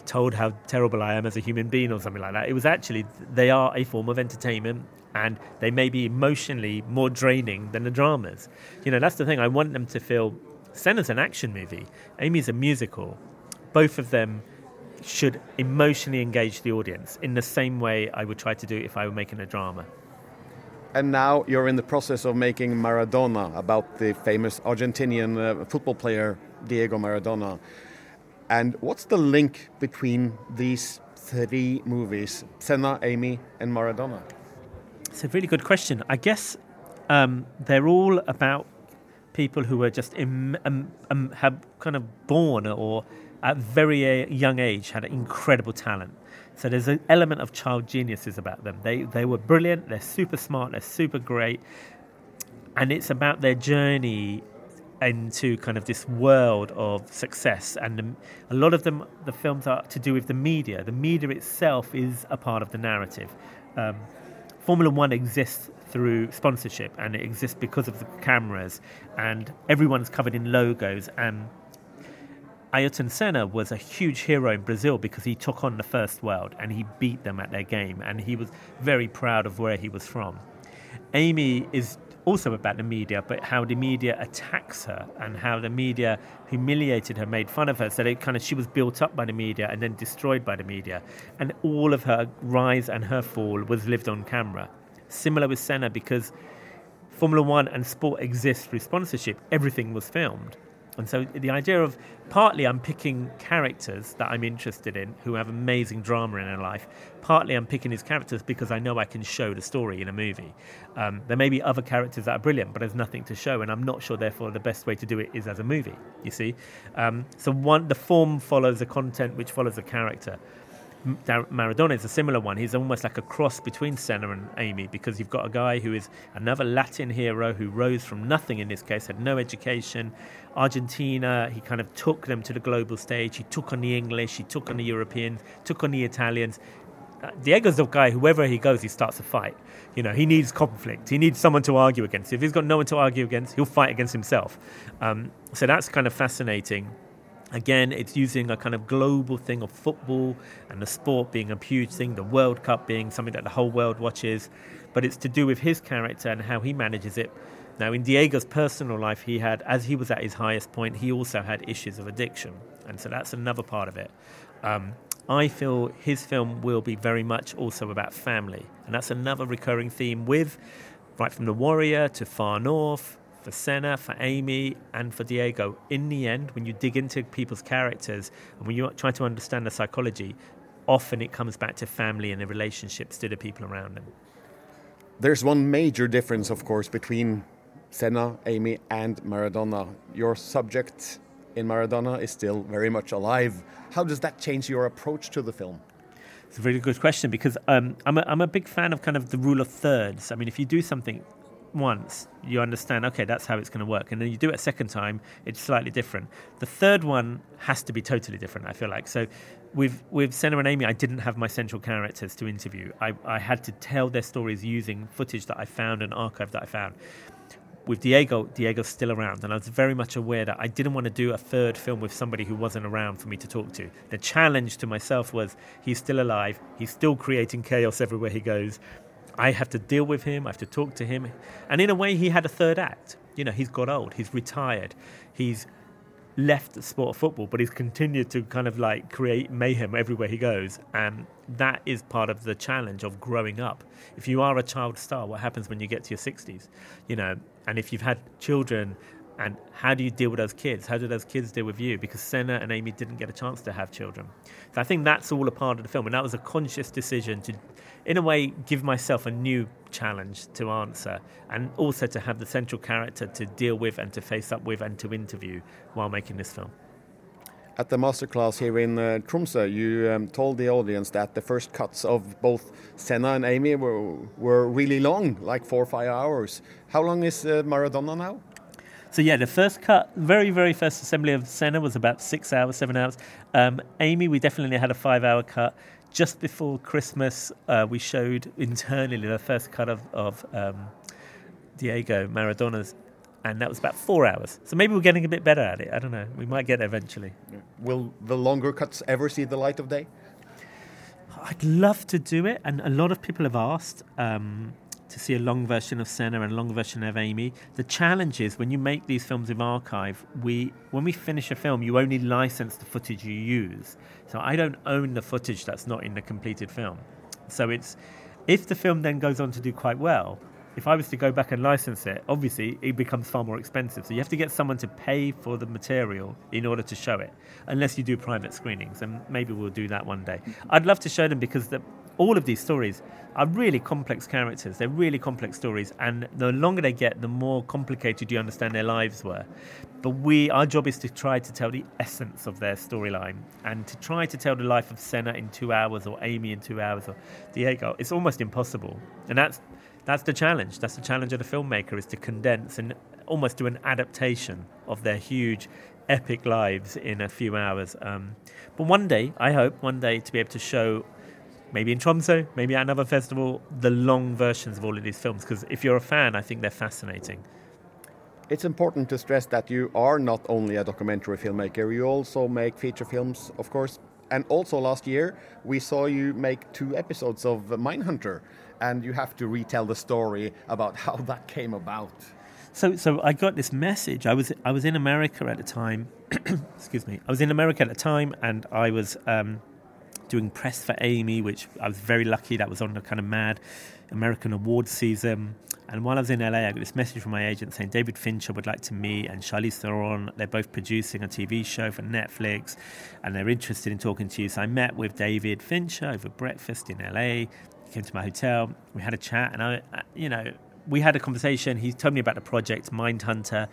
told how terrible I am as a human being or something like that. It was actually, they are a form of entertainment and they may be emotionally more draining than the dramas. You know, that's the thing. I want them to feel Senna's an action movie, Amy's a musical. Both of them should emotionally engage the audience in the same way I would try to do if I were making a drama. And now you're in the process of making Maradona about the famous Argentinian uh, football player Diego Maradona. And what's the link between these three movies, Senna, Amy, and Maradona? It's a really good question. I guess um, they're all about people who were just Im- um, um, have kind of born or at very uh, young age had incredible talent. So there's an element of child geniuses about them. They they were brilliant. They're super smart. They're super great, and it's about their journey into kind of this world of success. And a lot of them, the films are to do with the media. The media itself is a part of the narrative. Um, Formula One exists through sponsorship, and it exists because of the cameras, and everyone's covered in logos and Ayrton Senna was a huge hero in Brazil because he took on the first world and he beat them at their game and he was very proud of where he was from. Amy is also about the media, but how the media attacks her and how the media humiliated her, made fun of her. So they kind of she was built up by the media and then destroyed by the media, and all of her rise and her fall was lived on camera. Similar with Senna because Formula One and sport exist through sponsorship. Everything was filmed. And so the idea of partly I'm picking characters that I'm interested in who have amazing drama in their life. Partly I'm picking these characters because I know I can show the story in a movie. Um, there may be other characters that are brilliant, but there's nothing to show, and I'm not sure. Therefore, the best way to do it is as a movie. You see, um, so one the form follows the content, which follows the character. Maradona is a similar one. He's almost like a cross between Senna and Amy because you've got a guy who is another Latin hero who rose from nothing in this case, had no education, Argentina, he kind of took them to the global stage. He took on the English, he took on the Europeans, took on the Italians. Uh, Diego's the guy, whoever he goes, he starts a fight. You know, he needs conflict. He needs someone to argue against. If he's got no one to argue against, he'll fight against himself. Um, so that's kind of fascinating. Again, it's using a kind of global thing of football and the sport being a huge thing, the World Cup being something that the whole world watches, but it's to do with his character and how he manages it now, in Diego's personal life, he had, as he was at his highest point, he also had issues of addiction. And so that's another part of it. Um, I feel his film will be very much also about family. And that's another recurring theme with, right from The Warrior to Far North, for Senna, for Amy, and for Diego. In the end, when you dig into people's characters and when you try to understand the psychology, often it comes back to family and the relationships to the people around them. There's one major difference, of course, between Senna, Amy, and Maradona. Your subject in Maradona is still very much alive. How does that change your approach to the film? It's a really good question because um, I'm, a, I'm a big fan of kind of the rule of thirds. I mean, if you do something once, you understand, okay, that's how it's going to work. And then you do it a second time, it's slightly different. The third one has to be totally different, I feel like. So with, with Senna and Amy, I didn't have my central characters to interview. I, I had to tell their stories using footage that I found and archive that I found with Diego, Diego's still around, and I was very much aware that I didn't want to do a third film with somebody who wasn't around for me to talk to. The challenge to myself was he's still alive, he's still creating chaos everywhere he goes. I have to deal with him, I have to talk to him. And in a way, he had a third act. You know, he's got old, he's retired, he's left the sport of football, but he's continued to kind of like create mayhem everywhere he goes. And that is part of the challenge of growing up. If you are a child star, what happens when you get to your 60s? You know, and if you've had children, and how do you deal with those kids? How do those kids deal with you? Because Senna and Amy didn't get a chance to have children. So I think that's all a part of the film. And that was a conscious decision to, in a way, give myself a new challenge to answer and also to have the central character to deal with and to face up with and to interview while making this film. At the masterclass here in uh, Tromsø, you um, told the audience that the first cuts of both Senna and Amy were, were really long, like four or five hours. How long is uh, Maradona now? So yeah, the first cut, very very first assembly of Senna was about six hours, seven hours. Um, Amy, we definitely had a five-hour cut. Just before Christmas, uh, we showed internally the first cut of, of um, Diego Maradona's, and that was about four hours. So maybe we're getting a bit better at it. I don't know. We might get there eventually. Will the longer cuts ever see the light of day? I'd love to do it, and a lot of people have asked um, to see a long version of Senna and a long version of Amy. The challenge is when you make these films with archive, we when we finish a film, you only license the footage you use. So I don't own the footage that's not in the completed film. So it's if the film then goes on to do quite well, if I was to go back and license it, obviously it becomes far more expensive. So you have to get someone to pay for the material in order to show it, unless you do private screenings. And maybe we'll do that one day. I'd love to show them because the, all of these stories are really complex characters. They're really complex stories, and the longer they get, the more complicated you understand their lives were. But we, our job is to try to tell the essence of their storyline and to try to tell the life of Senna in two hours, or Amy in two hours, or Diego. It's almost impossible, and that's that's the challenge. That's the challenge of the filmmaker is to condense and almost do an adaptation of their huge, epic lives in a few hours. Um, but one day, I hope one day to be able to show, maybe in Tromsø, maybe at another festival, the long versions of all of these films. Because if you're a fan, I think they're fascinating. It's important to stress that you are not only a documentary filmmaker, you also make feature films, of course. And also last year, we saw you make two episodes of Mindhunter and you have to retell the story about how that came about. So, so I got this message. I was I was in America at the time. excuse me. I was in America at the time, and I was um, doing press for Amy, which I was very lucky. That was on the kind of mad American awards season. And while I was in LA, I got this message from my agent saying David Fincher would like to meet, and Charlize Theron. They're both producing a TV show for Netflix, and they're interested in talking to you. So I met with David Fincher over breakfast in LA. He came to my hotel. We had a chat, and I, you know, we had a conversation. He told me about the project Mindhunter,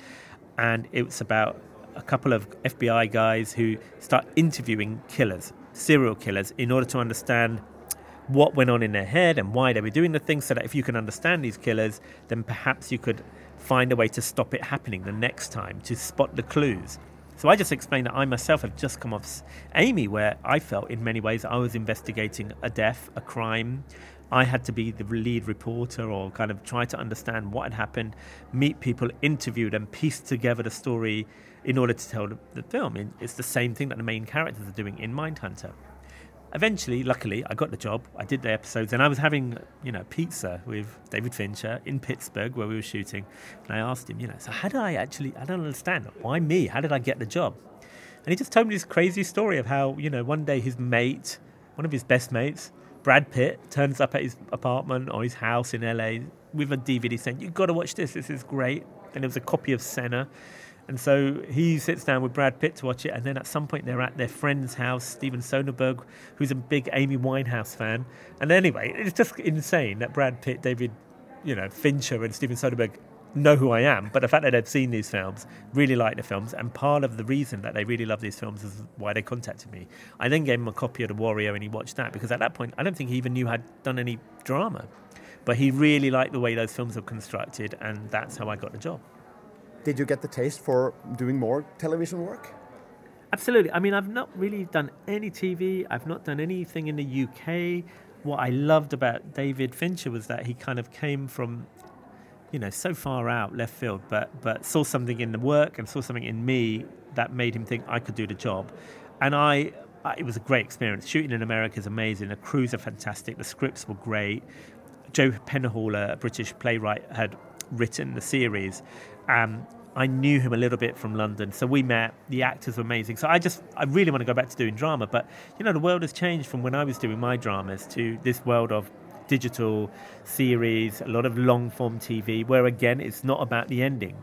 and it was about a couple of FBI guys who start interviewing killers, serial killers, in order to understand what went on in their head and why they were doing the things so that if you can understand these killers, then perhaps you could find a way to stop it happening the next time, to spot the clues. So I just explained that I myself have just come off Amy, where I felt in many ways I was investigating a death, a crime. I had to be the lead reporter or kind of try to understand what had happened, meet people, interview them, piece together the story in order to tell the, film. It's the same thing that the main characters are doing in Mindhunter eventually, luckily, I got the job. I did the episodes, and I was having, you know, pizza with David Fincher in Pittsburgh where we were shooting. And I asked him, you know, so how did I actually? I don't understand. Why me? How did I get the job? And he just told me this crazy story of how, you know, one day his mate, one of his best mates, Brad Pitt, turns up at his apartment or his house in LA with a DVD saying, "You've got to watch this. This is great." And it was a copy of Senna. And so he sits down with Brad Pitt to watch it, and then at some point they're at their friend's house, Steven Soderbergh, who's a big Amy Winehouse fan. And anyway, it's just insane that Brad Pitt, David, you know, Fincher, and Steven Soderbergh know who I am. But the fact that they've seen these films, really like the films, and part of the reason that they really love these films is why they contacted me. I then gave him a copy of The Warrior, and he watched that because at that point I don't think he even knew I'd done any drama. But he really liked the way those films were constructed, and that's how I got the job. Did you get the taste for doing more television work? Absolutely. I mean, I've not really done any TV. I've not done anything in the UK. What I loved about David Fincher was that he kind of came from, you know, so far out left field, but but saw something in the work and saw something in me that made him think I could do the job. And I, it was a great experience. Shooting in America is amazing. The crews are fantastic. The scripts were great. Joe Penhall, a British playwright, had written the series. Um, I knew him a little bit from London, so we met. The actors were amazing. So I just, I really want to go back to doing drama. But you know, the world has changed from when I was doing my dramas to this world of digital series, a lot of long form TV, where again, it's not about the ending.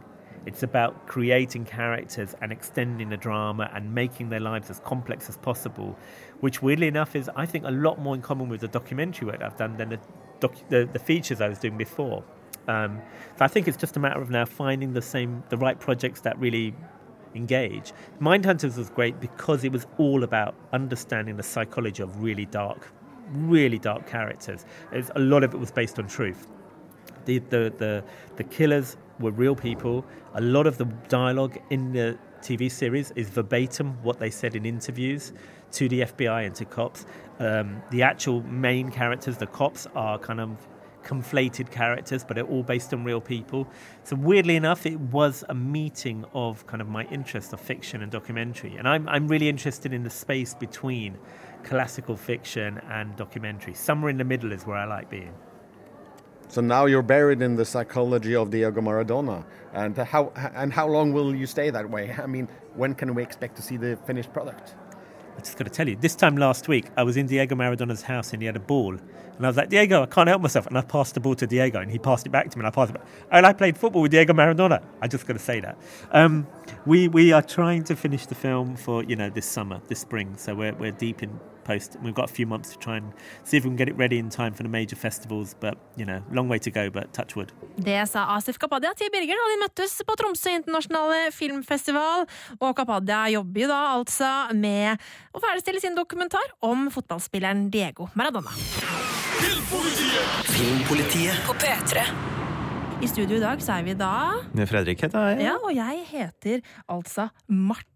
It's about creating characters and extending the drama and making their lives as complex as possible, which weirdly enough is, I think, a lot more in common with the documentary work I've done than the, docu- the, the features I was doing before. Um, so I think it's just a matter of now finding the same, the right projects that really engage. Mindhunters was great because it was all about understanding the psychology of really dark, really dark characters. It's, a lot of it was based on truth. The, the, the, the killers were real people. A lot of the dialogue in the TV series is verbatim what they said in interviews to the FBI and to cops. Um, the actual main characters, the cops, are kind of conflated characters, but they're all based on real people. So weirdly enough, it was a meeting of kind of my interest of fiction and documentary, and I'm I'm really interested in the space between classical fiction and documentary. Somewhere in the middle is where I like being. So now you're buried in the psychology of Diego Maradona, and how and how long will you stay that way? I mean, when can we expect to see the finished product? I just got to tell you, this time last week, I was in Diego Maradona's house and he had a ball. And I was like, Diego, I can't help myself. And I passed the ball to Diego and he passed it back to me and I passed it back. And I played football with Diego Maradona. I just got to say that. Um, we, we are trying to finish the film for, you know, this summer, this spring. So we're, we're deep in post. We've got a few months to try and see if we can get it ready in time for the major festivals. But, you know, long way to go, but touch wood. Det sa Asif Kapadia til Birger da de møttes på Tromsø internasjonale filmfestival. Og Kapadia jobber jo da altså med å ferdigstille sin dokumentar om fotballspilleren Diego Maradona. Filmpolitiet på P3. I studio i dag så er vi da Fredrik heter jeg. Ja, og jeg heter altså Marte.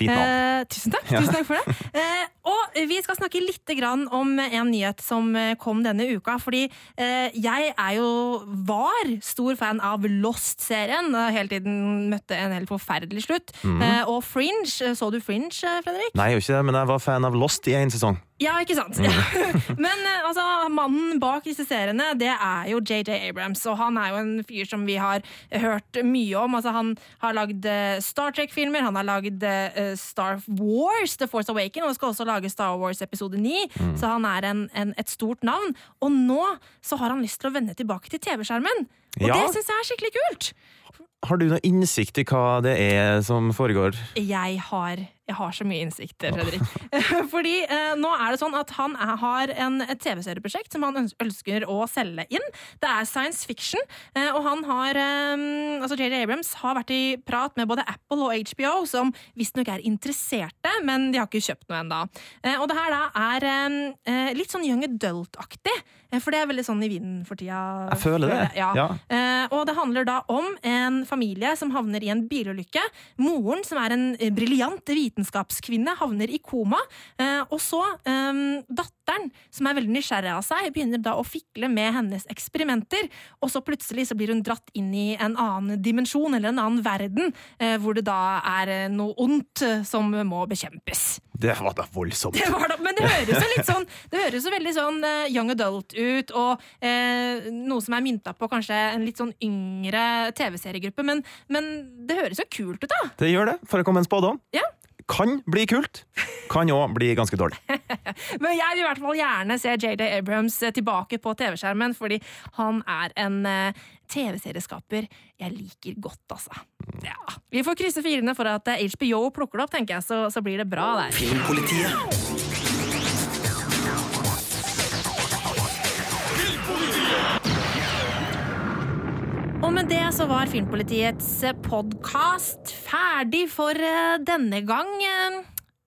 Navn. Eh, tusen takk. Tusen takk for det. Eh, og vi skal snakke litt grann om en nyhet som eh, kom denne uka. Fordi eh, jeg er jo var stor fan av Lost-serien. Hele tiden møtte en helt forferdelig slutt. Mm. Eh, og Fringe. Så du Fringe, eh, Fredrik? Nei, jeg ikke det, men jeg var fan av Lost i én sesong. Ja, ikke sant? Ja. Men eh, altså, mannen bak disse seriene, det er jo JJ Abrams. Og han er jo en fyr som vi har hørt mye om. Altså, han har lagd eh, Star Trek-filmer, han har lagd eh, Star Wars, The Force Awaken, og skal også lage Star Wars episode 9. Mm. Så han er en, en, et stort navn. Og nå så har han lyst til å vende tilbake til TV-skjermen. Og Ja. det syns jeg er skikkelig kult. Har du noe innsikt i hva det er som foregår? Jeg har, jeg har så mye innsikt, Fredrik. Fordi eh, nå er det sånn at han er, har en, et TV-serieprosjekt som han ønsker å selge inn. Det er science fiction, eh, og han har eh, Altså JJ Abrams har vært i prat med både Apple og HBO, som visstnok er interesserte, men de har ikke kjøpt noe ennå. Eh, og det her da er eh, eh, litt sånn young adult-aktig, eh, for det er veldig sånn i vinden for tida. Jeg føler det. Ja. Ja. Eh, og det handler da om en familie som havner i en bilulykke. Moren, som er en briljant briljant vitenskapskvinne, havner i koma. Eh, og så eh, datteren, som er veldig nysgjerrig av seg, begynner da å fikle med hennes eksperimenter. Og så plutselig så blir hun dratt inn i en annen dimensjon, eller en annen verden, eh, hvor det da er noe ondt som må bekjempes. Det var da voldsomt. Det var da, men det høres jo litt sånn Det høres jo veldig sånn young adult ut, og eh, noe som er mynta på kanskje en litt sånn yngre TV-seriegruppe, men, men det høres jo kult ut, da! Det gjør det, for å komme en spådom. Ja. Kan bli kult. Kan òg bli ganske dårlig. Men jeg vil i hvert fall gjerne se JJ Abrams eh, tilbake på TV-skjermen, fordi han er en eh, TV-serieskaper jeg liker godt, altså. Ja. Vi får krysse firene for at eh, HBO plukker det opp, tenker jeg, så, så blir det bra der. Filmpolitiet. Og med det så var Filmpolitiets podkast ferdig for eh, denne gang. Eh,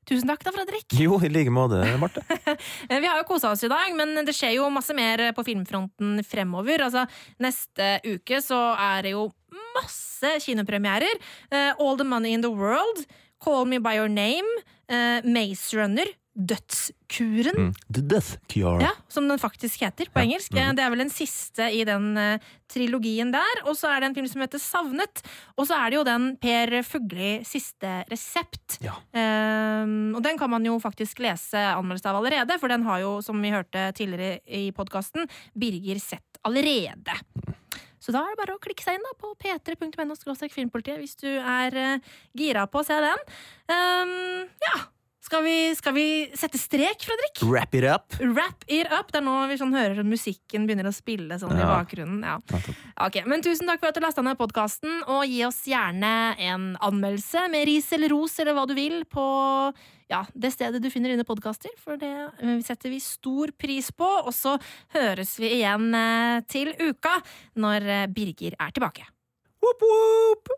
Tusen takk da, Fredrik. Jo, i like måte, Marte. Eh, Vi har jo kosa oss i dag, men det skjer jo masse mer på filmfronten fremover. Altså, neste uke så er det jo masse kinopremierer. Eh, All the Money in the World, Call Me By Your Name, uh, Maze Runner, Dødskuren. Mm. The Death Cure. Ja, som den faktisk heter på engelsk. Mm. Det er vel den siste i den uh, trilogien der. Og så er det en film som heter Savnet. Og så er det jo den Per Fugli siste resept. Ehm, og den kan man jo faktisk lese anmeldelse av allerede, for den har jo, som vi hørte tidligere i podkasten, Birger sett allerede. Så da er det bare å klikke seg inn da på p3.no filmpolitiet hvis du er uh, gira på å se den. Um, ja. Skal vi, skal vi sette strek, Fredrik? Wrap it up. Wrap it up. Det er nå vi sånn hører at musikken begynner å spille sånn i bakgrunnen. Ja. Okay, men Tusen takk for at du lasta ned podkasten, og gi oss gjerne en anmeldelse med ris eller ros eller hva du vil på ja, det stedet du finner dine podkaster, for det eh, setter vi stor pris på. Og så høres vi igjen eh, til uka, når eh, Birger er tilbake. Woop, whoop.